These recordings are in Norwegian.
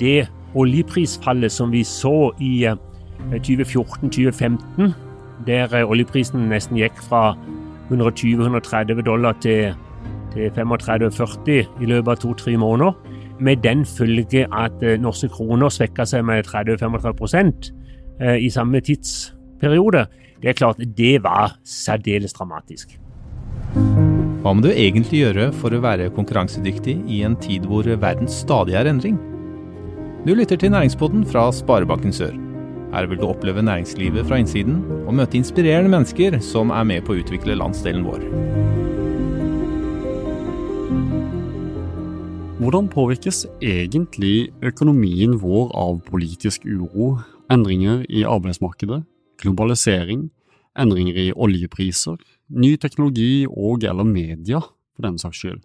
det oljeprisfallet som vi så i 2014-2015, der oljeprisen nesten gikk fra 120-130 dollar til, til 35-40 i løpet av to-tre måneder, med den følge at norske kroner svekka seg med 30-35% i samme tidsperiode, det er klart det var særdeles dramatisk. Hva må du egentlig gjøre for å være konkurransedyktig i en tid hvor verden stadig er endring? Du lytter til Næringspodden fra Sparebanken Sør. Her vil du oppleve næringslivet fra innsiden og møte inspirerende mennesker som er med på å utvikle landsdelen vår. Hvordan påvirkes egentlig økonomien vår av politisk uro, endringer i arbeidsmarkedet, globalisering, endringer i oljepriser, ny teknologi og eller media, for den saks skyld.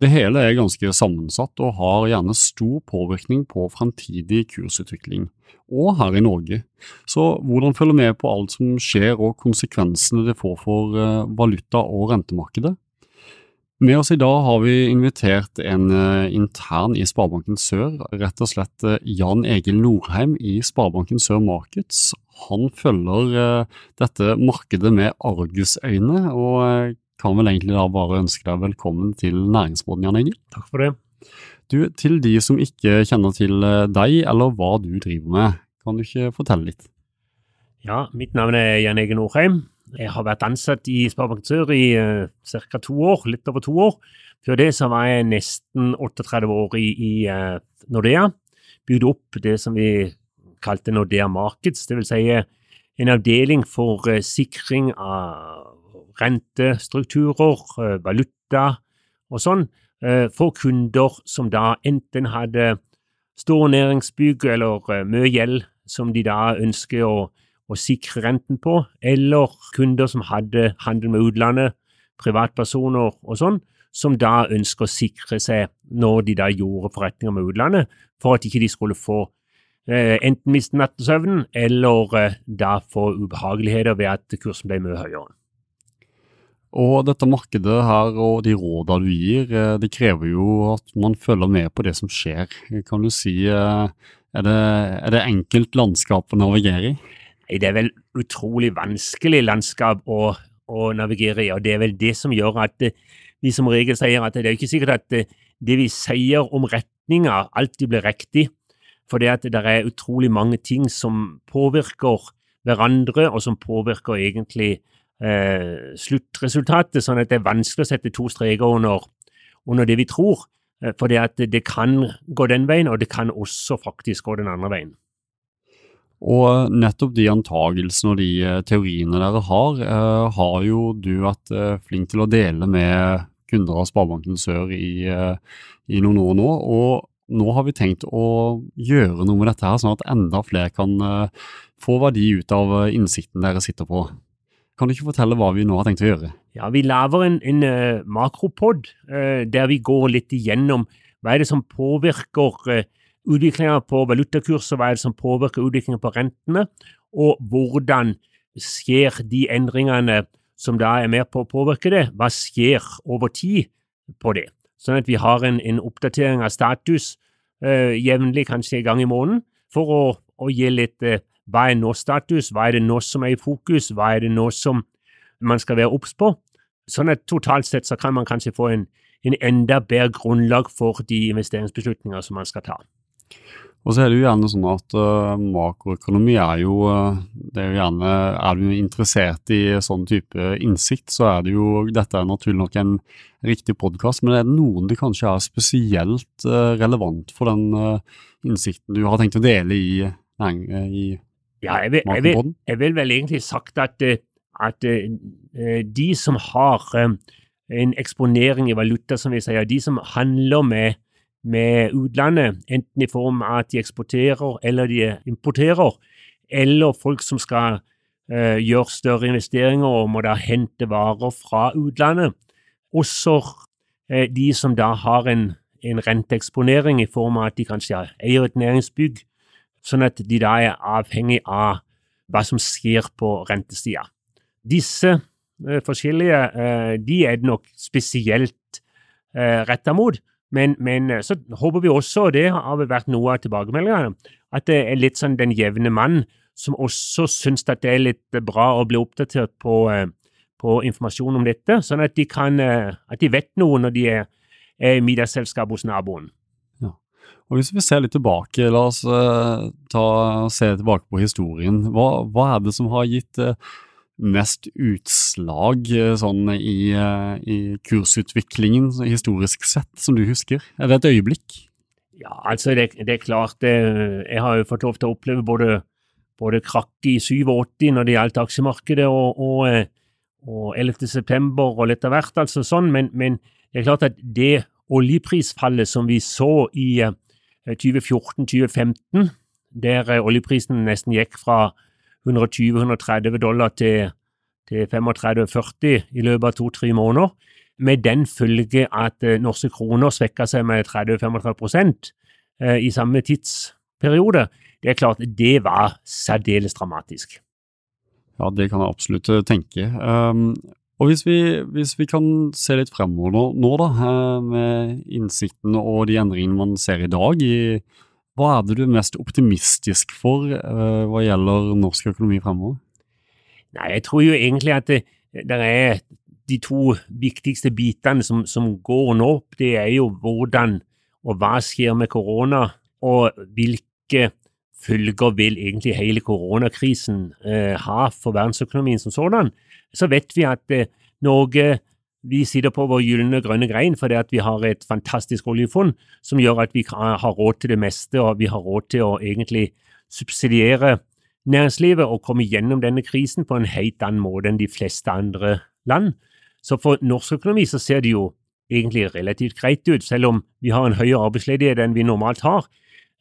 Det hele er ganske sammensatt og har gjerne stor påvirkning på fremtidig kursutvikling, og her i Norge. Så hvordan følge med på alt som skjer og konsekvensene det får for eh, valuta- og rentemarkedet? Med oss i dag har vi invitert en eh, intern i Sparebanken Sør, rett og slett eh, Jan Egil Norheim i Sparebanken Sør Markets. Han følger dette markedet med argusøyne, og kan vel egentlig da bare ønske deg velkommen til Næringsbåten, Jan Egil. Takk for det. Du, Til de som ikke kjenner til uh, deg eller hva du driver med, kan du ikke fortelle litt? Ja, mitt navn er Jan Egil Norheim. Jeg har vært ansatt i Sparebank Sør i uh, ca. to år, litt over to år. Før det så var jeg nesten 38 år i, i Nordea. Bygde opp det som vi kalte Nordea Markets, dvs. Si en avdeling for uh, sikring av rentestrukturer, uh, valuta og sånn, uh, for kunder som da enten hadde store næringsbygg eller mye gjeld som de da ønsker å, å sikre renten på, eller kunder som hadde handel med utlandet, privatpersoner og sånn, som da ønsker å sikre seg når de da gjorde forretninger med utlandet, for at ikke de skulle få Eh, enten miste nattesøvnen eller eh, da få ubehageligheter ved at kursen ble mye høyere. Og dette markedet her og de rådene du gir, eh, det krever jo at man følger med på det som skjer. Kan du si, er det, er det enkelt landskap å navigere i? Nei, Det er vel utrolig vanskelig landskap å, å, navigere i, og det er vel det som gjør at vi som regel sier at det er ikke sikkert at det vi sier om retninga alltid blir riktig. For det det er utrolig mange ting som påvirker hverandre, og som påvirker egentlig eh, sluttresultatet, sånn at det er vanskelig å sette to streker under, under det vi tror. Eh, for det det kan gå den veien, og det kan også faktisk gå den andre veien. Og nettopp de antagelsene og de eh, teoriene dere har, eh, har jo du vært eh, flink til å dele med kunder av Sparebanken Sør i, eh, i noen år nå. og nå har vi tenkt å gjøre noe med dette her, sånn at enda flere kan få verdi ut av innsikten dere sitter på. Kan du ikke fortelle hva vi nå har tenkt å gjøre? Ja, Vi lager en, en uh, makropod der vi går litt igjennom hva er det som påvirker uh, utviklinga på valutakurser, hva er det som påvirker utviklinga på rentene, og hvordan skjer de endringene som da er med på å påvirke det, hva skjer over tid på det sånn at vi har en, en oppdatering av status uh, jevnlig, kanskje en gang i måneden, for å, å gi litt uh, hva er nå status, hva er det nå som er i fokus, hva er det nå som man skal være obs på. Sånn at totalt sett så kan man kanskje få en, en enda bedre grunnlag for de investeringsbeslutninger som man skal ta. Og så er det jo gjerne sånn at uh, makroøkonomi er jo uh, det er jo gjerne Er du interessert i sånn type innsikt, så er det jo Dette er naturlig nok en riktig podkast, men er det noen det kanskje er spesielt uh, relevant for den innsikten du har tenkt å dele i, i ja, jeg vil, jeg, vil, jeg vil, vel egentlig sagt at, at de som har en eksponering i valuta, som vi sier, de som handler med med utlandet, enten i form av at de eksporterer eller de importerer, eller folk som skal uh, gjøre større investeringer og må da hente varer fra utlandet. Også uh, de som da har en, en, renteeksponering i form av at de kanskje eier et næringsbygg, sånn at de da er avhengig av hva som skjer på rentesida. Disse uh, forskjellige de er det nok spesielt uh, retta mot. Men, men, så håper vi også, og det har vært noe av tilbakemeldingene, at det er litt sånn den jevne mann som også syns at det er litt bra å bli oppdatert på, på informasjon om dette, sånn at de, kan, at de vet noe når de er, er i middagsselskap hos naboen. Og Hvis vi ser litt tilbake, la oss uh, ta, se tilbake på historien. Hva, hva, er det som har gitt uh, mest utslag uh, sånn i, i, kursutviklingen historisk sett, som du husker? Er det et øyeblikk? Ja, altså det, det er klart det, Jeg har jo fått lov til å oppleve både, både krakk i 87 når det gjaldt aksjemarkedet, og, og, og 11. september og litt av hvert, altså sånn, men, men det er klart at det oljeprisfallet som vi så i 2014-2015, eh, der eh, oljeprisen nesten gikk fra 120-130 dollar til, til 35-40 i løpet av to-tre måneder, med den følge at eh, norske kroner svekka seg med 30-35% i samme tidsperiode. Det er klart, det var særdeles dramatisk. Ja, det kan jeg absolutt tenke. Og hvis vi, hvis vi, kan se litt fremover nå, nå, da, med innsikten og de endringene man ser i dag, i, hva er det du er mest optimistisk for uh, hva gjelder norsk økonomi fremover? Nei, Jeg tror jo egentlig at det, det er de to viktigste bitene som, som, går nå opp. Det er jo hvordan og hva skjer med korona, og hvilke følger vil egentlig hele koronakrisen eh, ha for verdensøkonomien som sådan så vet vi at eh, Norge vi sitter på vår gylne grønne grein fordi at vi har et fantastisk oljefond som gjør at vi har råd til det meste, og vi har råd til å egentlig subsidiere næringslivet og komme gjennom denne krisen på en helt annen måte enn de fleste andre land. Så for norsk økonomi så ser det jo egentlig relativt greit ut, selv om vi har en høyere arbeidsledighet enn vi normalt har.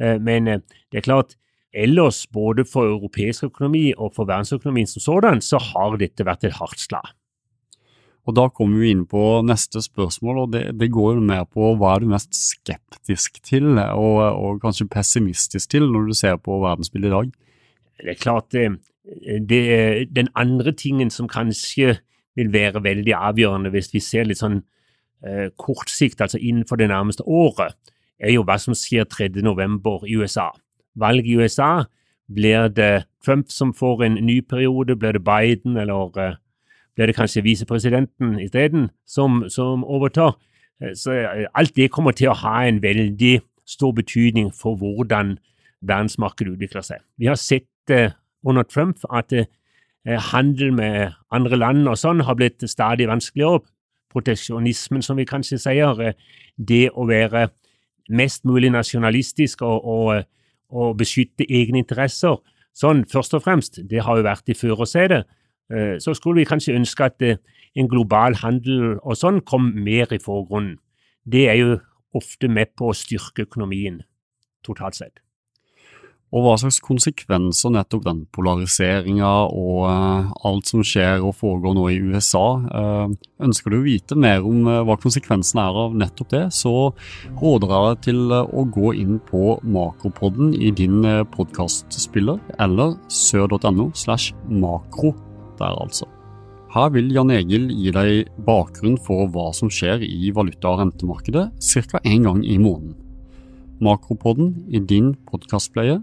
Eh, men eh, det er klart, ellers, både for europeisk økonomi og for verdensøkonomien som sådan, så har dette vært et hardt slag. Og Da kommer vi inn på neste spørsmål, og det, det går mer på hva er du mest skeptisk til og, og, kanskje pessimistisk til når du ser på verdensbildet i dag? Det er klart det, det, Den andre tingen som kanskje vil være veldig avgjørende hvis vi ser litt sånn eh, kort sikt, altså innenfor det nærmeste året, er jo hva som skjer 3.11. i USA valg i USA. Blir det Trump som får en ny periode? Blir det Biden, eller uh, blir det kanskje visepresidenten isteden som, som overtar? Uh, så uh, alt det kommer til å ha en veldig stor betydning for hvordan verdensmarkedet utvikler seg. Vi har sett under Trump at handel med andre land og sånn har blitt stadig vanskeligere. Proteksjonismen, som vi kanskje sier, det å være mest mulig nasjonalistisk og, og å beskytte egne interesser. Sånn først og fremst, det har jo vært i førersetet. Eh, så skulle vi kanskje ønske at eh, en global handel og sånn kom mer i forgrunnen. Det er jo ofte med på å styrke økonomien totalt sett. Og hva slags konsekvenser nettopp den polariseringa og uh, alt som skjer og foregår nå i USA, uh, ønsker du å vite mer om uh, hva konsekvensene er av nettopp det, så råder jeg deg til å gå inn på Makropodden i din podkastspiller, eller sør.no slash makro der, altså. Her vil Jan Egil gi deg bakgrunn for hva som skjer i valuta- og rentemarkedet ca. én gang i måneden. Makropodden i din podkastpleie